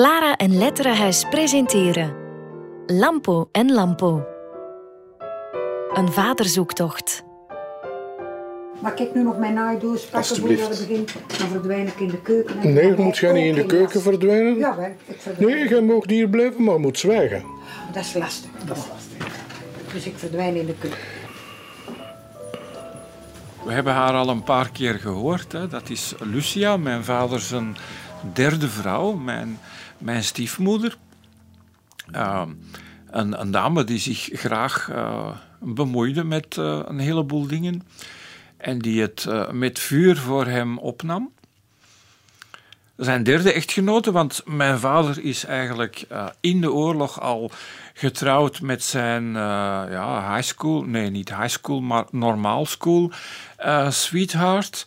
Clara en Letterenhuis presenteren Lampo en Lampo. Een vaderzoektocht. Maar kijk nu nog mijn naaidoos pakken voordat we beginnen. Dan verdwijn ik in de keuken. en Nee, moet jij niet in de keuken verdwijnen. Ja, wel, ik verdwijn. Nee, jij mag hier blijven, maar je moet zwijgen. Dat is lastig. Dat is lastig. Dus ik verdwijn in de keuken. We hebben haar al een paar keer gehoord. Hè. Dat is Lucia, mijn vader zijn derde vrouw, mijn, mijn stiefmoeder. Uh, een, een dame die zich graag uh, bemoeide met uh, een heleboel dingen en die het uh, met vuur voor hem opnam. Zijn derde echtgenote, want mijn vader is eigenlijk in de oorlog al getrouwd met zijn ja, high school, nee niet high school, maar normaal school sweetheart,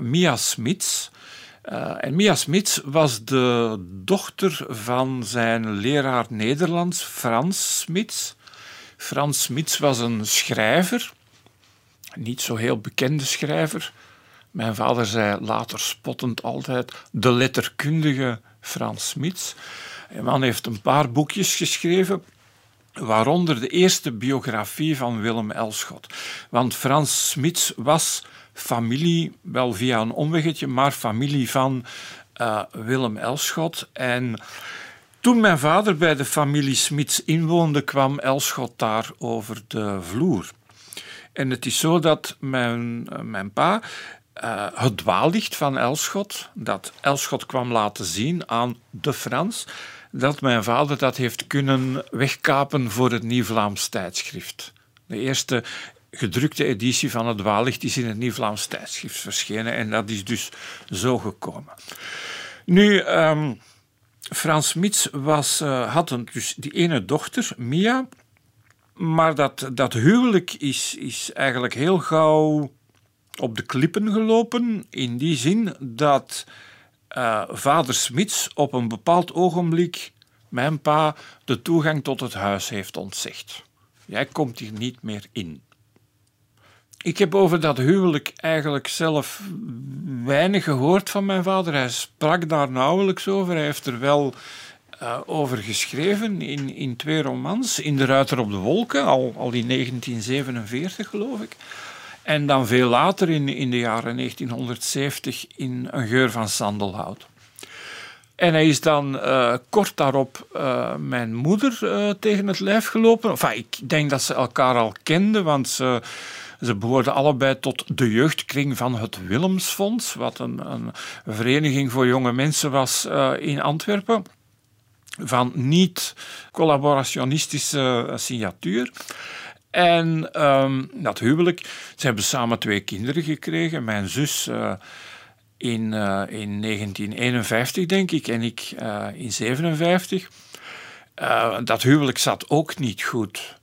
Mia Smits. En Mia Smits was de dochter van zijn leraar Nederlands, Frans Smits. Frans Smits was een schrijver, niet zo heel bekende schrijver. Mijn vader zei later spottend altijd de letterkundige Frans Smits. De man heeft een paar boekjes geschreven, waaronder de eerste biografie van Willem Elschot. Want Frans Smits was familie, wel via een omweggetje, maar familie van uh, Willem Elschot. En toen mijn vader bij de familie Smits inwoonde, kwam Elschot daar over de vloer. En het is zo dat mijn, mijn pa uh, het dwaallicht van Elschot, dat Elschot kwam laten zien aan de Frans, dat mijn vader dat heeft kunnen wegkapen voor het Nieuw-Vlaams tijdschrift. De eerste gedrukte editie van het dwaallicht is in het Nieuw-Vlaams tijdschrift verschenen en dat is dus zo gekomen. Nu, um, Frans Mits was, uh, had een, dus die ene dochter, Mia, maar dat, dat huwelijk is, is eigenlijk heel gauw op de klippen gelopen, in die zin dat uh, vader Smits op een bepaald ogenblik mijn pa de toegang tot het huis heeft ontzegd. Jij komt hier niet meer in. Ik heb over dat huwelijk eigenlijk zelf weinig gehoord van mijn vader. Hij sprak daar nauwelijks over. Hij heeft er wel uh, over geschreven in, in twee romans. In De Ruiter op de Wolken, al, al in 1947 geloof ik. En dan veel later, in, in de jaren 1970, in Een geur van sandelhout. En hij is dan uh, kort daarop uh, mijn moeder uh, tegen het lijf gelopen. Enfin, ik denk dat ze elkaar al kenden, want ze, ze behoorden allebei tot de jeugdkring van het Willemsfonds, wat een, een vereniging voor jonge mensen was in Antwerpen. Van niet-collaborationistische signatuur. En um, dat huwelijk, ze hebben samen twee kinderen gekregen. Mijn zus in, uh, in 1951, denk ik, en ik uh, in 57. dat huwelijk zat ook niet goed.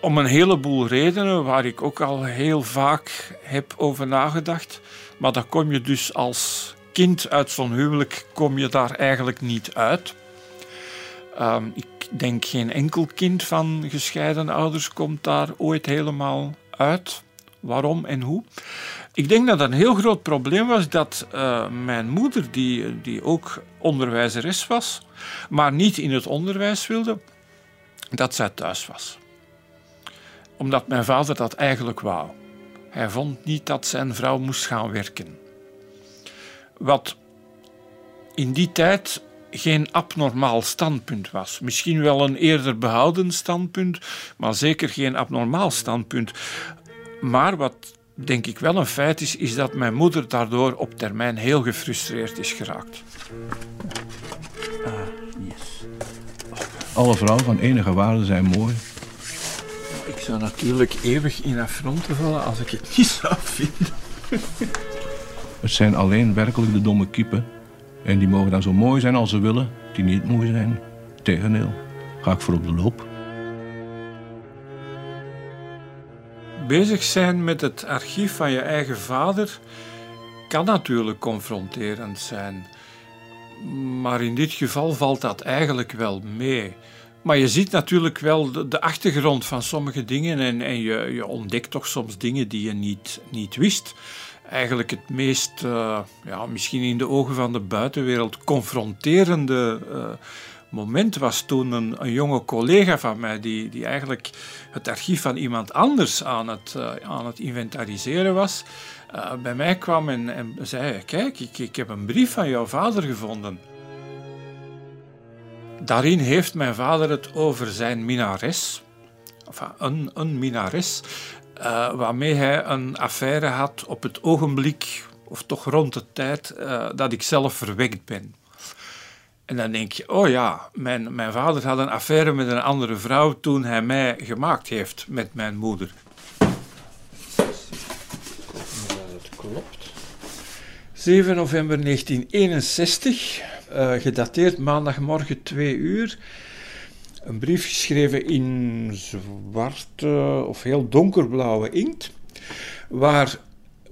Om een heleboel redenen, waar ik ook al heel vaak heb over nagedacht. Maar daar kom je dus als kind uit zo'n huwelijk, kom je daar eigenlijk niet uit. Um, ik denk geen enkel kind van gescheiden ouders komt daar ooit helemaal uit. Waarom en hoe? Ik denk dat een heel groot probleem was dat uh, mijn moeder, die, die ook onderwijzeres was, maar niet in het onderwijs wilde, dat zij thuis was. Omdat mijn vader dat eigenlijk wou. Hij vond niet dat zijn vrouw moest gaan werken. Wat in die tijd geen abnormaal standpunt was. Misschien wel een eerder behouden standpunt, maar zeker geen abnormaal standpunt. Maar wat denk ik wel een feit is, is dat mijn moeder daardoor op termijn heel gefrustreerd is geraakt. Ah, yes. Alle vrouwen van enige waarde zijn mooi. Ik zou natuurlijk eeuwig in affronten vallen als ik het niet zou vinden. Het zijn alleen werkelijk de domme kiepen en die mogen dan zo mooi zijn als ze willen, die niet mooi zijn. Tegendeel, ga ik voor op de loop. Bezig zijn met het archief van je eigen vader kan natuurlijk confronterend zijn. Maar in dit geval valt dat eigenlijk wel mee. Maar je ziet natuurlijk wel de, achtergrond van sommige dingen en, en je, je, ontdekt toch soms dingen die je niet, niet wist. eigenlijk het meest, ja, misschien in de ogen van de buitenwereld, confronterende moment was toen een, jonge collega van mij, die, die eigenlijk het archief van iemand anders aan het, aan het inventariseren was, bij mij kwam en, en zei: Kijk, ik, ik heb een brief van jouw vader gevonden. Daarin heeft mijn vader het over zijn minares, enfin, een, een minares, uh, waarmee hij een affaire had op het ogenblik, of toch rond de tijd dat ik zelf verwekt ben. En dan denk je, oh ja, mijn, mijn vader had een affaire met een andere vrouw toen hij mij gemaakt heeft met mijn moeder. Dat klopt. 7 november 1961 uh, gedateerd maandagmorgen 2 uur. Een brief geschreven in zwarte of heel donkerblauwe inkt, waar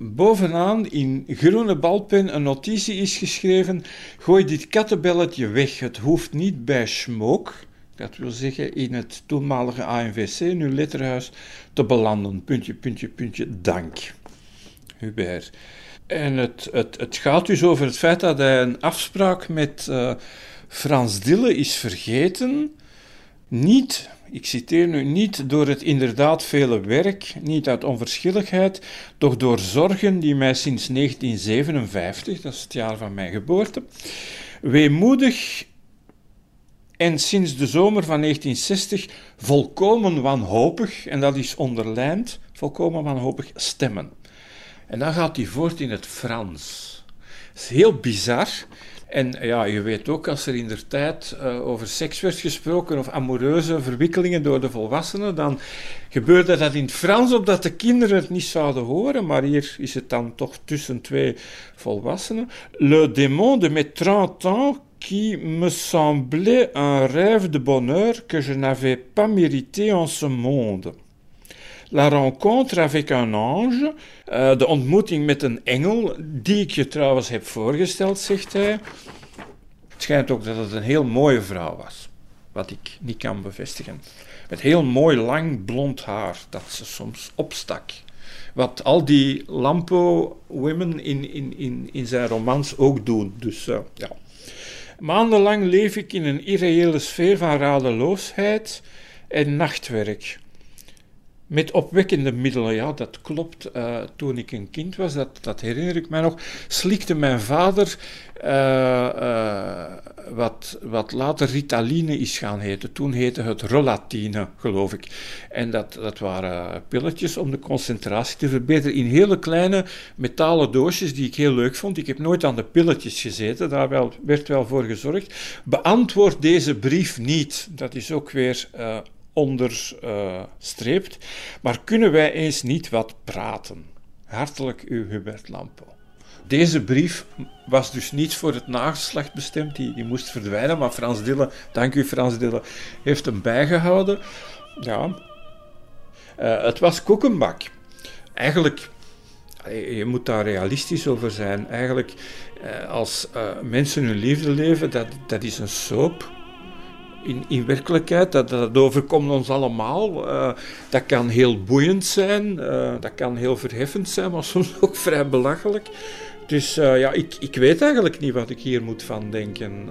bovenaan in groene balpen een notitie is geschreven: Gooi dit kattenbelletje weg, het hoeft niet bij Schmook. Dat wil zeggen in het toenmalige ANVC, nu letterhuis, te belanden. Puntje, puntje, puntje, dank. Hubert. En het, het, het gaat dus over het feit dat hij een afspraak met uh, Frans Dille is vergeten. Niet, ik citeer nu, niet door het inderdaad vele werk, niet uit onverschilligheid, doch door zorgen die mij sinds 1957, dat is het jaar van mijn geboorte, weemoedig en sinds de zomer van 1960 volkomen wanhopig, en dat is onderlijnd, volkomen wanhopig stemmen. En dan gaat hij voort in het Frans. Het is heel bizar. En ja, je weet ook, als er in der tijd uh, over seks werd gesproken of amoureuze verwikkelingen door de volwassenen, dan gebeurde dat in het Frans, opdat de kinderen het niet zouden horen. Maar hier is het dan toch tussen twee volwassenen. Le démon de mes 30 ans qui me semblait un rêve de bonheur que je n'avais pas mérité en ce monde. La rencontre avec un ange, uh, de ontmoeting met een engel, die ik je trouwens heb voorgesteld, zegt hij. Het schijnt ook dat het een heel mooie vrouw was, wat ik niet kan bevestigen. Met heel mooi lang blond haar, dat ze soms opstak. Wat al die Lampo-women in, in, in, in zijn romans ook doen. Dus uh, ja. Maandenlang leef ik in een irreële sfeer van radeloosheid en nachtwerk met opwekkende middelen. Ja, dat klopt. Uh, toen ik een kind was, dat, dat herinner ik mij nog, slikte mijn vader uh, uh, wat, wat later Ritaline is gaan heten. Toen heette het Relatine, geloof ik. En dat, dat waren pilletjes om de concentratie te verbeteren in hele kleine metalen doosjes die ik heel leuk vond. Ik heb nooit aan de pilletjes gezeten, daar werd wel voor gezorgd. Beantwoord deze brief niet. Dat is ook weer onderstreept. Maar kunnen wij eens niet wat praten? Hartelijk uw Hubert Lampo. Deze brief was dus niet voor het nageslacht bestemd, die, die moest verdwijnen, maar Frans Dille, dank u Frans Dille, heeft hem bijgehouden. Ja, uh, het was koekenbak. Eigenlijk, je moet daar realistisch over zijn. Eigenlijk, uh, als uh, mensen hun liefde leven, dat, dat is een soap in, in werkelijkheid. Dat, dat overkomt ons allemaal. Uh, dat kan heel boeiend zijn, uh, dat kan heel verheffend zijn, maar soms ook vrij belachelijk. Dus uh, ja, ik, ik weet eigenlijk niet wat ik hier moet van denken.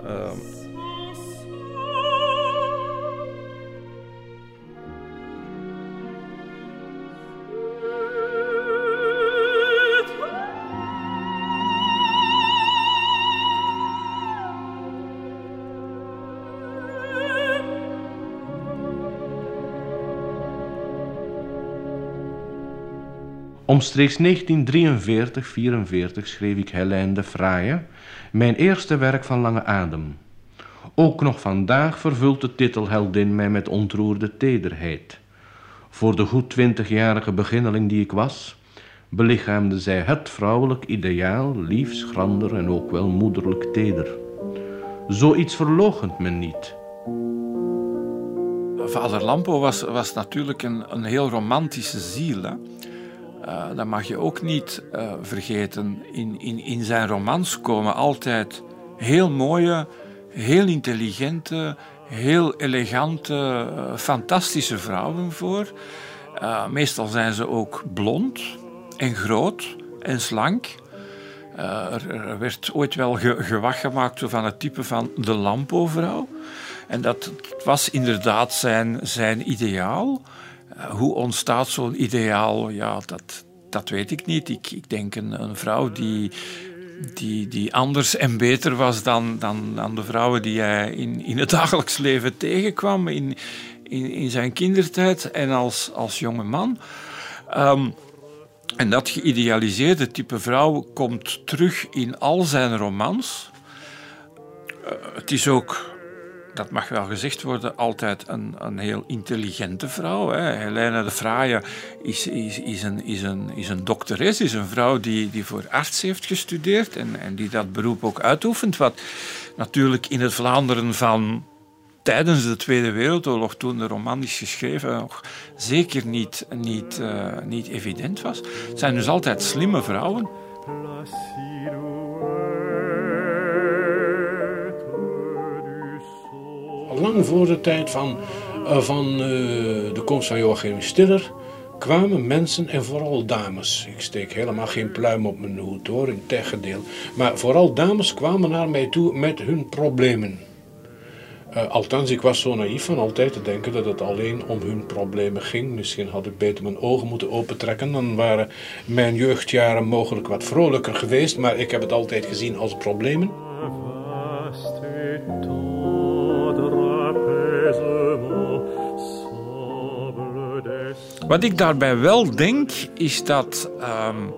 Omstreeks 1943-44 schreef ik Helene de Fraaie, mijn eerste werk van lange adem. Ook nog vandaag vervult de titel Heldin mij met ontroerde tederheid. Voor de goed twintigjarige beginneling die ik was, belichaamde zij het vrouwelijk ideaal, lief, schrander en ook wel moederlijk teder. Zoiets verlogent men niet. Vader Lampo was, was natuurlijk een, een heel romantische ziel. Hè? Uh, dat mag je ook niet uh, vergeten. In, in, in zijn romans komen altijd heel mooie, heel intelligente, heel elegante, uh, fantastische vrouwen voor. meestal zijn ze ook blond en groot, en slank. Uh, er, werd ooit wel ge gewacht gemaakt van het type van de Lampo-vrouw. En dat was inderdaad zijn, zijn ideaal. Hoe ontstaat zo'n ideaal? Ja, dat, dat weet ik niet. Ik, ik denk een, een vrouw die, die, die anders en beter was dan, dan, dan de vrouwen die hij in, in het dagelijks leven tegenkwam, in, in, in zijn kindertijd en als, als jonge man. Um, en dat geïdealiseerde type vrouw komt terug in al zijn romans. Uh, het is ook dat mag wel gezegd worden, altijd een, een heel intelligente vrouw. Hè. Helene de Fraaie is, is, is, een, is, een, is een dokteres, is een vrouw die, die voor arts heeft gestudeerd en, en die dat beroep ook uitoefent. Wat natuurlijk in het Vlaanderen van tijdens de Tweede Wereldoorlog, toen de roman is geschreven, nog zeker niet, niet, uh, niet evident was. Het zijn dus altijd slimme vrouwen. Lang voor de tijd van, uh, van uh, de komst van Joachim Stiller kwamen mensen en vooral dames. Ik steek helemaal geen pluim op mijn hoed hoor, in tegendeel. Maar vooral dames kwamen naar mij toe met hun problemen. Uh, althans, ik was zo naïef van altijd te denken dat het alleen om hun problemen ging. Misschien had ik beter mijn ogen moeten opentrekken. Dan waren mijn jeugdjaren mogelijk wat vrolijker geweest. Maar ik heb het altijd gezien als problemen. Wat ik daarbij wel denk, is dat um,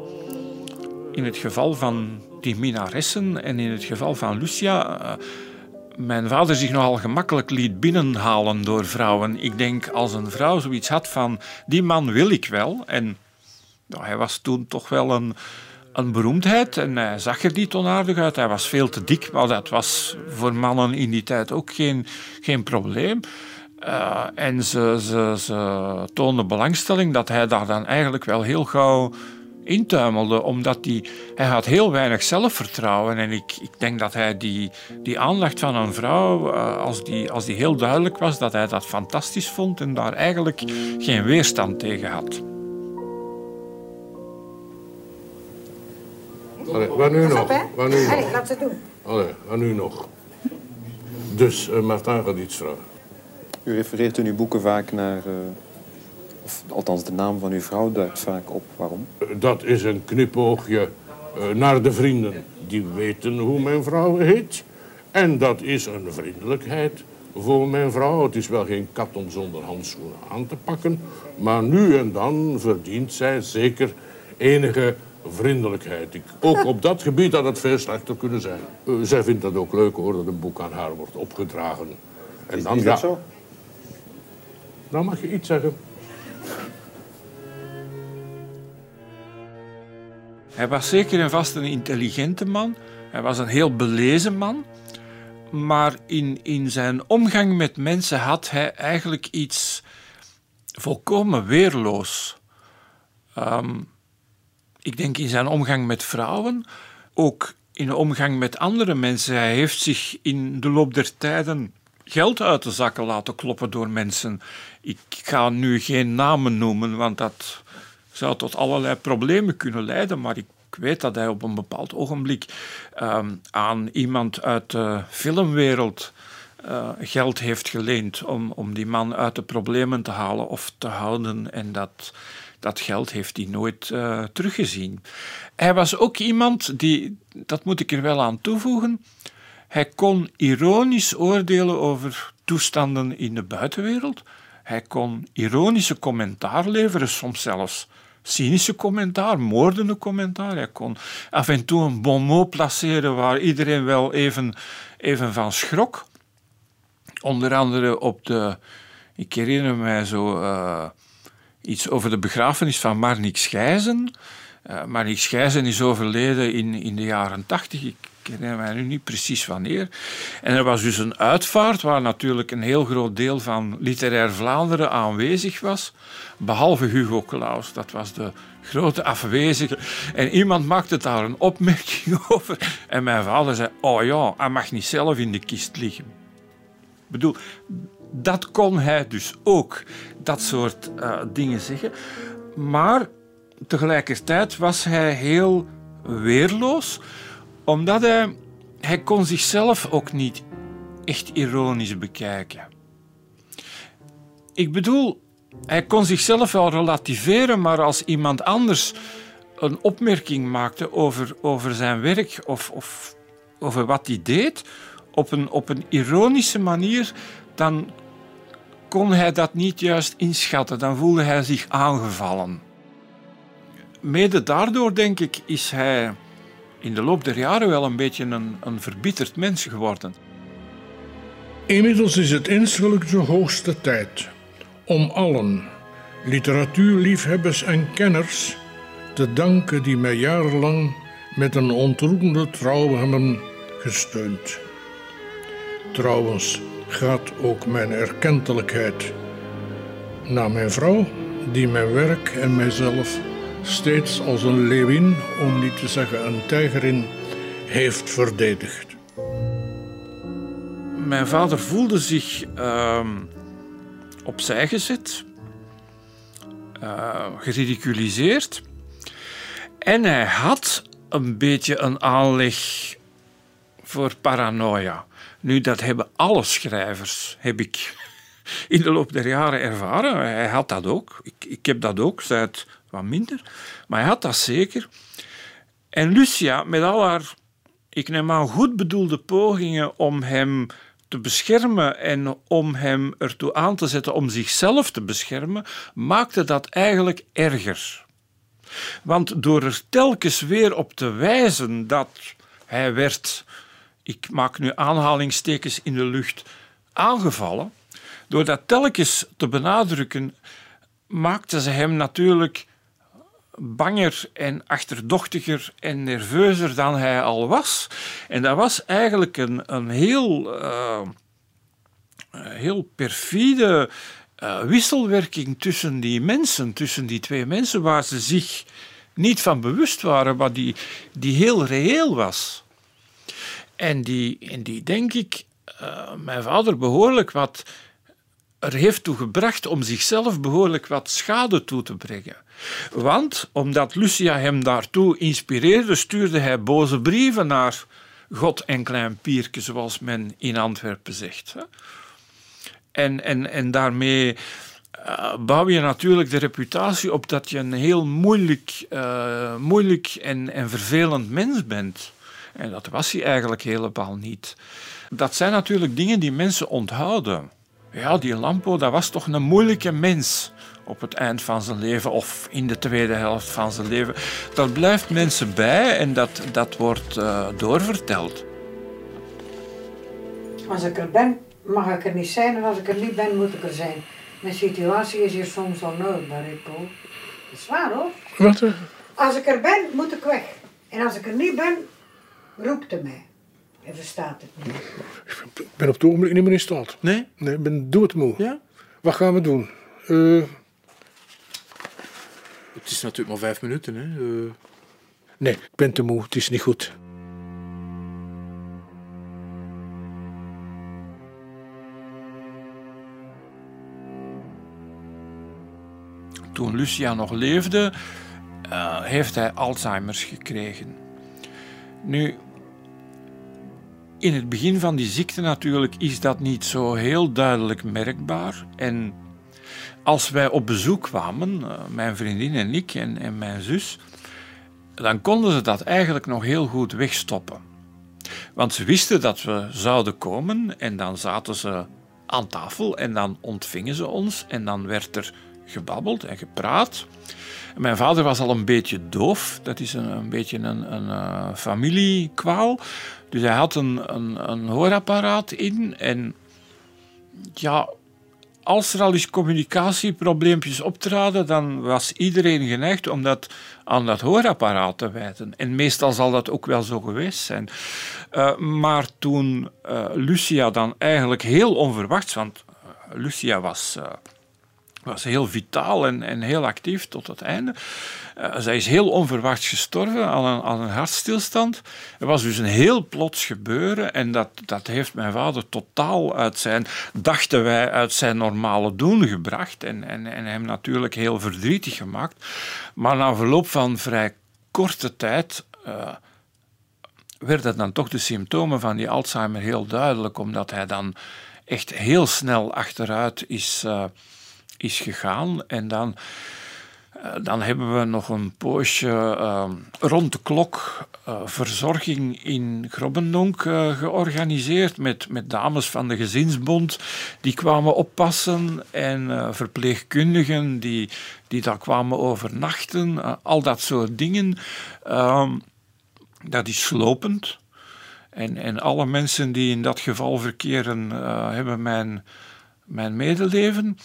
in het geval van die minaressen en in het geval van Lucia. Uh, mijn vader zich nogal gemakkelijk liet binnenhalen door vrouwen. Ik denk als een vrouw zoiets had van die man wil ik wel. En nou, hij was toen toch wel een, een beroemdheid en hij zag er niet onaardig uit. Hij was veel te dik, maar dat was voor mannen in die tijd ook geen, geen probleem. Uh, en ze, ze, ze toonde belangstelling dat hij daar dan eigenlijk wel heel gauw intuimelde, omdat hij, hij had heel weinig zelfvertrouwen. En ik, ik denk dat hij die, die aandacht van een vrouw, uh, als, die, als die heel duidelijk was, dat hij dat fantastisch vond en daar eigenlijk geen weerstand tegen had. Allee, wat nu nog? Wat nu nog? Allee, laat ze doen. Allee, wat nu nog? Dus uh, Martin gaat iets vragen. U refereert in uw boeken vaak naar... Uh, of althans, de naam van uw vrouw duikt vaak op. Waarom? Dat is een knipoogje uh, naar de vrienden. Die weten hoe mijn vrouw heet. En dat is een vriendelijkheid voor mijn vrouw. Het is wel geen kat om zonder handschoenen aan te pakken. Maar nu en dan verdient zij zeker enige vriendelijkheid. Ik, ook op dat gebied had het veel slechter kunnen zijn. Uh, zij vindt dat ook leuk hoor, dat een boek aan haar wordt opgedragen. En is, dan, is dat ja, zo? Dan mag je iets zeggen. Hij was zeker en vast een intelligente man. Hij was een heel belezen man. Maar in, in zijn omgang met mensen had hij eigenlijk iets volkomen weerloos. Um, ik denk in zijn omgang met vrouwen, ook in de omgang met andere mensen. Hij heeft zich in de loop der tijden geld uit de zakken laten kloppen door mensen. Ik ga nu geen namen noemen, want dat zou tot allerlei problemen kunnen leiden, maar ik weet dat hij op een bepaald ogenblik um, aan iemand uit de filmwereld uh, geld heeft geleend om, om die man uit de problemen te halen of te houden. En dat, dat geld heeft hij nooit uh, teruggezien. Hij was ook iemand die, dat moet ik er wel aan toevoegen, hij kon ironisch oordelen over toestanden in de buitenwereld. Hij kon ironische commentaar leveren, soms zelfs cynische commentaar, moordende commentaar. Hij kon af en toe een bon mot placeren waar iedereen wel even, even van schrok. Onder andere op de, ik herinner mij zo uh, iets over de begrafenis van Marnix Schijzen. Uh, Marnix Schijzen is overleden in, in de jaren tachtig. Ik herinner mij nu niet precies wanneer. En er was dus een uitvaart waar natuurlijk een heel groot deel van literair Vlaanderen aanwezig was, behalve Hugo Claus. Dat was de grote afwezige. En iemand maakte daar een opmerking over. En mijn vader zei: Oh ja, hij mag niet zelf in de kist liggen. Ik bedoel, dat kon hij dus ook, dat soort uh, dingen zeggen. Maar tegelijkertijd was hij heel weerloos, omdat hij, hij kon zichzelf ook niet echt ironisch bekijken. Ik bedoel, hij kon zichzelf wel relativeren, maar als iemand anders een opmerking maakte over, over zijn werk of, of over wat hij deed, op een, op een ironische manier, dan kon hij dat niet juist inschatten. Dan voelde hij zich aangevallen. Mede daardoor, denk ik, is hij in de loop der jaren wel een beetje een, een verbitterd mens geworden. Inmiddels is het insgelijk de hoogste tijd om allen, literatuurliefhebbers en kenners, te danken die mij jarenlang met een ontroerende trouw hebben gesteund. Trouwens gaat ook mijn erkentelijkheid naar mijn vrouw, die mijn werk en mijzelf steeds als een leeuwin, om niet te zeggen een tijgerin, heeft verdedigd. Mijn vader voelde zich uh, opzij gezet, uh, geridiculiseerd. En hij had een beetje een aanleg voor paranoia. Nu, dat hebben alle schrijvers, heb ik in de loop der jaren ervaren. Hij had dat ook. Ik, ik heb dat ook, zij wat minder. Maar hij had dat zeker. En Lucia, met al haar, ik neem aan, goed bedoelde pogingen om hem te beschermen en om hem ertoe aan te zetten om zichzelf te beschermen, maakte dat eigenlijk erger. Want door er telkens weer op te wijzen dat hij werd, ik maak nu aanhalingstekens in de lucht, aangevallen, door dat telkens te benadrukken, maakte ze hem natuurlijk banger en achterdochtiger en nerveuzer dan hij al was. En dat was eigenlijk een, een heel, uh, heel perfide uh, wisselwerking tussen die mensen, tussen die twee mensen, waar ze zich niet van bewust waren, maar die, die heel reëel was. En die, en die denk ik, mijn vader behoorlijk wat er heeft toe gebracht om zichzelf behoorlijk wat schade toe te brengen. Want omdat Lucia hem daartoe inspireerde, stuurde hij boze brieven naar God en Klein Pierke, zoals men in Antwerpen zegt. En, en, en daarmee uh, bouw je natuurlijk de reputatie op dat je een heel moeilijk, uh, moeilijk en, en vervelend mens bent. En dat was hij eigenlijk helemaal niet. Dat zijn natuurlijk dingen die mensen onthouden. Ja, die Lampo, dat was toch een moeilijke mens op het eind van zijn leven of in de tweede helft van zijn leven. Dat blijft mensen bij en dat, dat wordt uh, doorverteld. Als ik er ben, mag ik er niet zijn en als ik er niet ben, moet ik er zijn. Mijn situatie is hier soms onnodig, Ripo. Dat is waar hoor. Wat? Als ik er ben, moet ik weg. En als ik er niet ben, roept hij mij. Hij verstaat het niet. Ik ben op het ogenblik niet meer in staat. Nee? Nee, ik ben doodmoe. Ja? Wat gaan we doen? Uh... Het is natuurlijk maar vijf minuten, hè? Uh... Nee, ik ben te moe. Het is niet goed. Toen Lucia nog leefde, uh, heeft hij Alzheimer's gekregen. Nu, in het begin van die ziekte natuurlijk is dat niet zo heel duidelijk merkbaar. En als wij op bezoek kwamen, mijn vriendin en ik en, en mijn zus, dan konden ze dat eigenlijk nog heel goed wegstoppen. Want ze wisten dat we zouden komen en dan zaten ze aan tafel en dan ontvingen ze ons en dan werd er gebabbeld en gepraat. Mijn vader was al een beetje doof. Dat is een, een beetje een, een uh, familiekwaal. Dus hij had een, een, een hoorapparaat in. En ja, als er al eens communicatieprobleempjes optraden, dan was iedereen geneigd om dat aan dat hoorapparaat te wijten. En meestal zal dat ook wel zo geweest zijn. Uh, maar toen uh, Lucia dan eigenlijk heel onverwachts, want Lucia was was heel vitaal en, en heel actief tot het einde. Uh, zij is heel onverwachts gestorven aan een, aan een hartstilstand. Het was dus een heel plots gebeuren en dat, dat heeft mijn vader totaal uit zijn, dachten wij, uit zijn normale doen gebracht en, en, en hem natuurlijk heel verdrietig gemaakt. Maar na verloop van vrij korte tijd uh, werden dan toch de symptomen van die Alzheimer heel duidelijk, omdat hij dan echt heel snel achteruit is... Uh, is gegaan. En dan, eh, dan hebben we nog een poosje uh, rond de klok uh, verzorging in Grobbendonk georganiseerd met, met dames van de gezinsbond die kwamen oppassen en verpleegkundigen die, die daar kwamen overnachten. al dat soort dingen. Ehm, dat is slopend. En, en alle mensen die in dat geval verkeren, hebben mijn, mijn medeleven.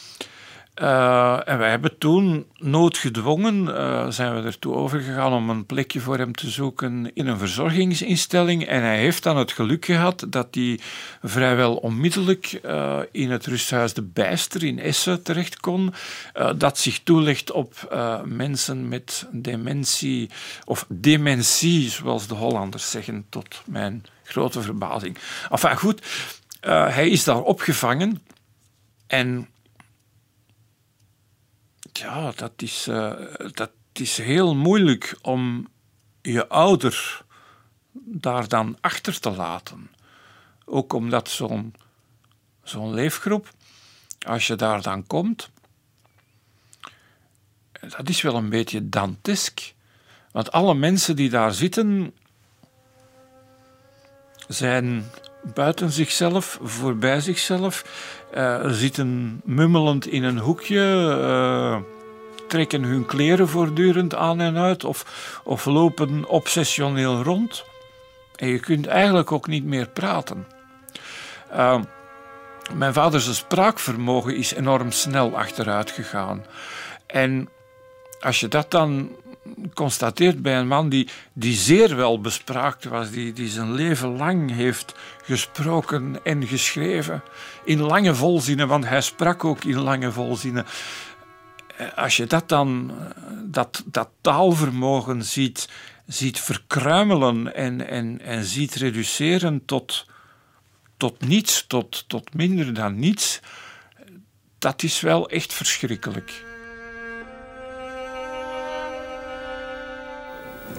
Uh, en wij hebben toen noodgedwongen uh, zijn we ertoe overgegaan om een plekje voor hem te zoeken in een verzorgingsinstelling. En hij heeft dan het geluk gehad dat hij vrijwel onmiddellijk uh, in het rusthuis De Bijster in Essen terecht kon. dat zich toelegt op mensen met dementie, of dementie, zoals de Hollanders zeggen, tot mijn grote verbazing. Enfin goed, hij is daar opgevangen en ja, dat is, uh, dat is heel moeilijk om je ouder daar dan achter te laten. Ook omdat zo'n zo'n leefgroep, als je daar dan komt, dat is wel een beetje dantesk. Want alle mensen die daar zitten, zijn buiten zichzelf, voorbij zichzelf, uh, zitten mummelend in een hoekje, uh, trekken hun kleren voortdurend aan en uit of, of lopen obsessioneel rond. En je kunt eigenlijk ook niet meer praten. Uh, mijn vaders spraakvermogen is enorm snel achteruit gegaan. En als je dat dan constateert bij een man die, die zeer wel bespraakt was, die, die zijn leven lang heeft gesproken en geschreven. In lange volzinnen, want hij sprak ook in lange volzinnen. Eh, als je dat dan, eh, dat, dat taalvermogen ziet, ziet verkruimelen en, en, en ziet reduceren tot, tot niets, tot, tot minder dan niets, dat is wel echt verschrikkelijk.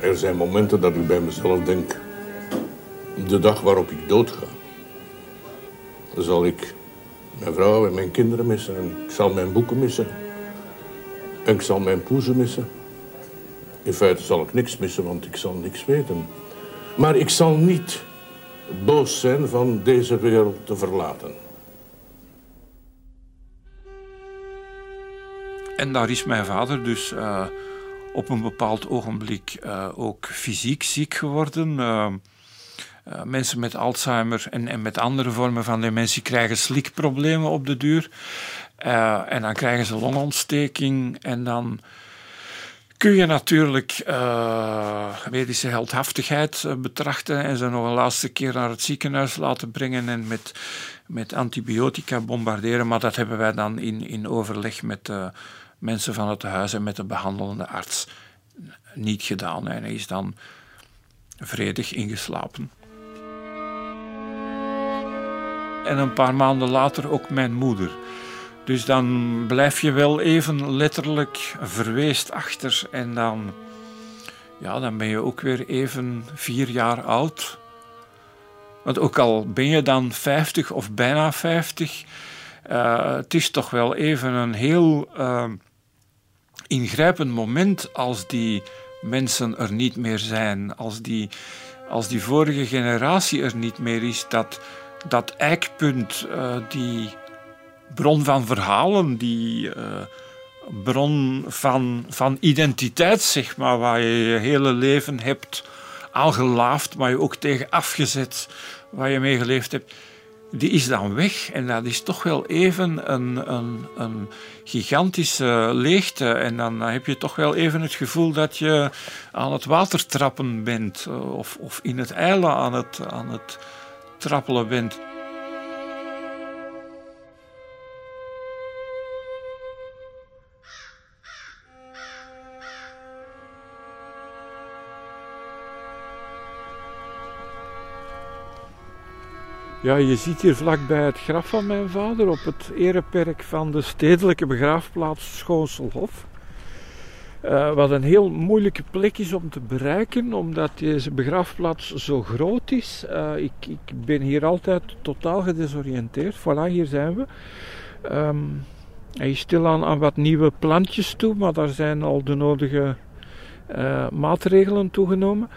Er zijn momenten dat ik bij mezelf denk, de dag waarop ik doodga, zal ik mijn vrouw en mijn kinderen missen. En ik zal mijn boeken missen. En ik zal mijn poezen missen. In feite zal ik niks missen, want ik zal niks weten. Maar ik zal niet boos zijn van deze wereld te verlaten. En daar is mijn vader dus uh, op een bepaald ogenblik uh, ook fysiek ziek geworden. Uh, uh, mensen met Alzheimer en, en, met andere vormen van dementie krijgen slikproblemen op de duur. en dan krijgen ze longontsteking en dan kun je natuurlijk medische heldhaftigheid betrachten en ze nog een laatste keer naar het ziekenhuis laten brengen en met, met antibiotica bombarderen. Maar dat hebben wij dan in, in overleg met mensen van het huis en met de behandelende arts niet gedaan. En hij is dan vredig ingeslapen. En een paar maanden later ook mijn moeder. Dus dan blijf je wel even letterlijk verweest achter. En dan, ja, dan ben je ook weer even vier jaar oud. Want ook al ben je dan 50 of bijna 50, uh, het is toch wel even een heel uh, ingrijpend moment als die mensen er niet meer zijn, als die, als die vorige generatie er niet meer is, dat, dat eikpunt, uh, die bron van verhalen, die uh, bron van, van identiteit, zeg maar, waar je je hele leven hebt aangelaafd, maar je ook tegen afgezet, waar je mee geleefd hebt die is dan weg. En dat is toch wel even een, een, een gigantische leegte. En dan heb je toch wel even het gevoel dat je aan het watertrappen bent. Eh, of, of in het eilen aan het, aan het trappelen bent. Ja, je ziet hier vlakbij het graf van mijn vader op het ereperk van de stedelijke begraafplaats Schoonselhof. Uh, wat een heel moeilijke plek is om te bereiken, omdat deze begraafplaats zo groot is. Uh, ik, ik, ben hier altijd totaal gedesoriënteerd. Voilà, hier zijn we. Um, hij is aan wat nieuwe plantjes toe, maar daar zijn al de nodige uh, maatregelen toegenomen.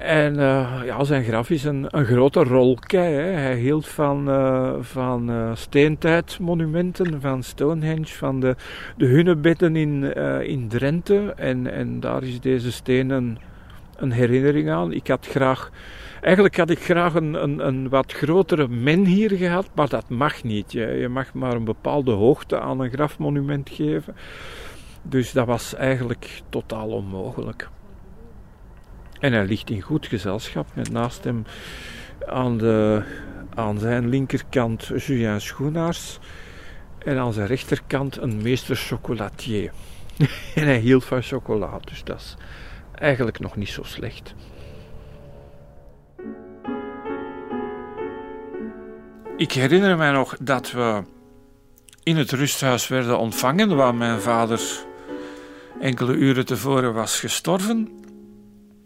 En uh, ja, zijn graf is een, een grote rolkei. Hè. Hij hield van, uh, van uh, steentijdmonumenten, van Stonehenge, van de, de hunnebedden in, in Drenthe. En, en daar is deze steen een, een herinnering aan. Ik had graag, eigenlijk had ik graag een, een, een wat grotere men hier gehad, maar dat mag niet. Je mag maar een bepaalde hoogte aan een grafmonument geven. Dus dat was eigenlijk totaal onmogelijk. En hij ligt in goed gezelschap met naast hem aan, de, aan zijn linkerkant Julien Schoenaars en aan zijn rechterkant een meester chocolatier. en hij hield van chocola, dus dat is eigenlijk nog niet zo slecht. Ik herinner mij nog dat we in het rusthuis werden ontvangen waar mijn vader enkele uren tevoren was gestorven.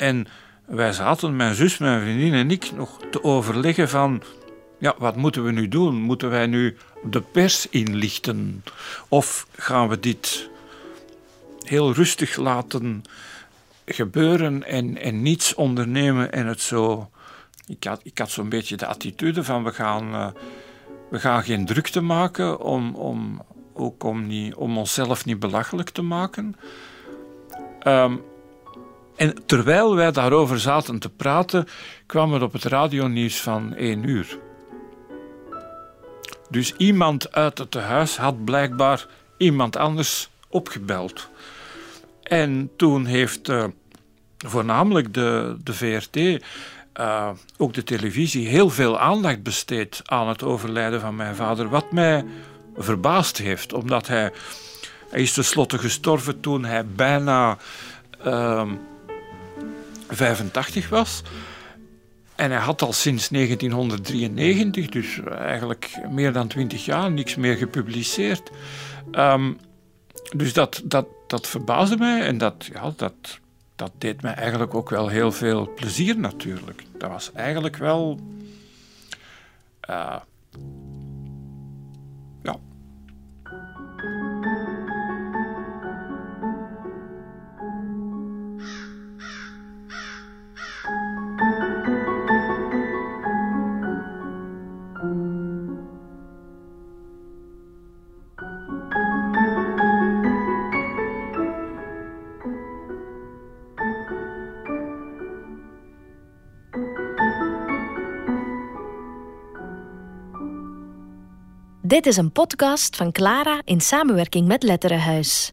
En wij zaten, mijn zus, mijn vriendin en ik, nog te overleggen van... Ja, wat moeten we nu doen? Moeten wij nu de pers inlichten? Of gaan we dit heel rustig laten gebeuren en, en niets ondernemen en het zo... Ik had, ik had zo'n beetje de attitude van we gaan, uh, we gaan geen drukte maken om, om, ook om, niet, om onszelf niet belachelijk te maken. Um, en terwijl wij daarover zaten te praten, kwam er op het radionieuws van één uur. Dus iemand uit het huis had blijkbaar iemand anders opgebeld. En toen heeft uh, voornamelijk de, de VRT, eh, ook de televisie, heel veel aandacht besteed aan het overlijden van mijn vader. Wat mij verbaasd heeft, omdat hij, hij is tenslotte gestorven toen hij bijna. Uh, 85 was. En hij had al sinds 1993, dus eigenlijk meer dan 20 jaar, niks meer gepubliceerd. Um, dus dat, dat, dat verbaasde mij en dat, ja, dat, dat deed mij eigenlijk ook wel heel veel plezier natuurlijk. Dat was eigenlijk wel. Uh, Dit is een podcast van Clara in samenwerking met Letterenhuis.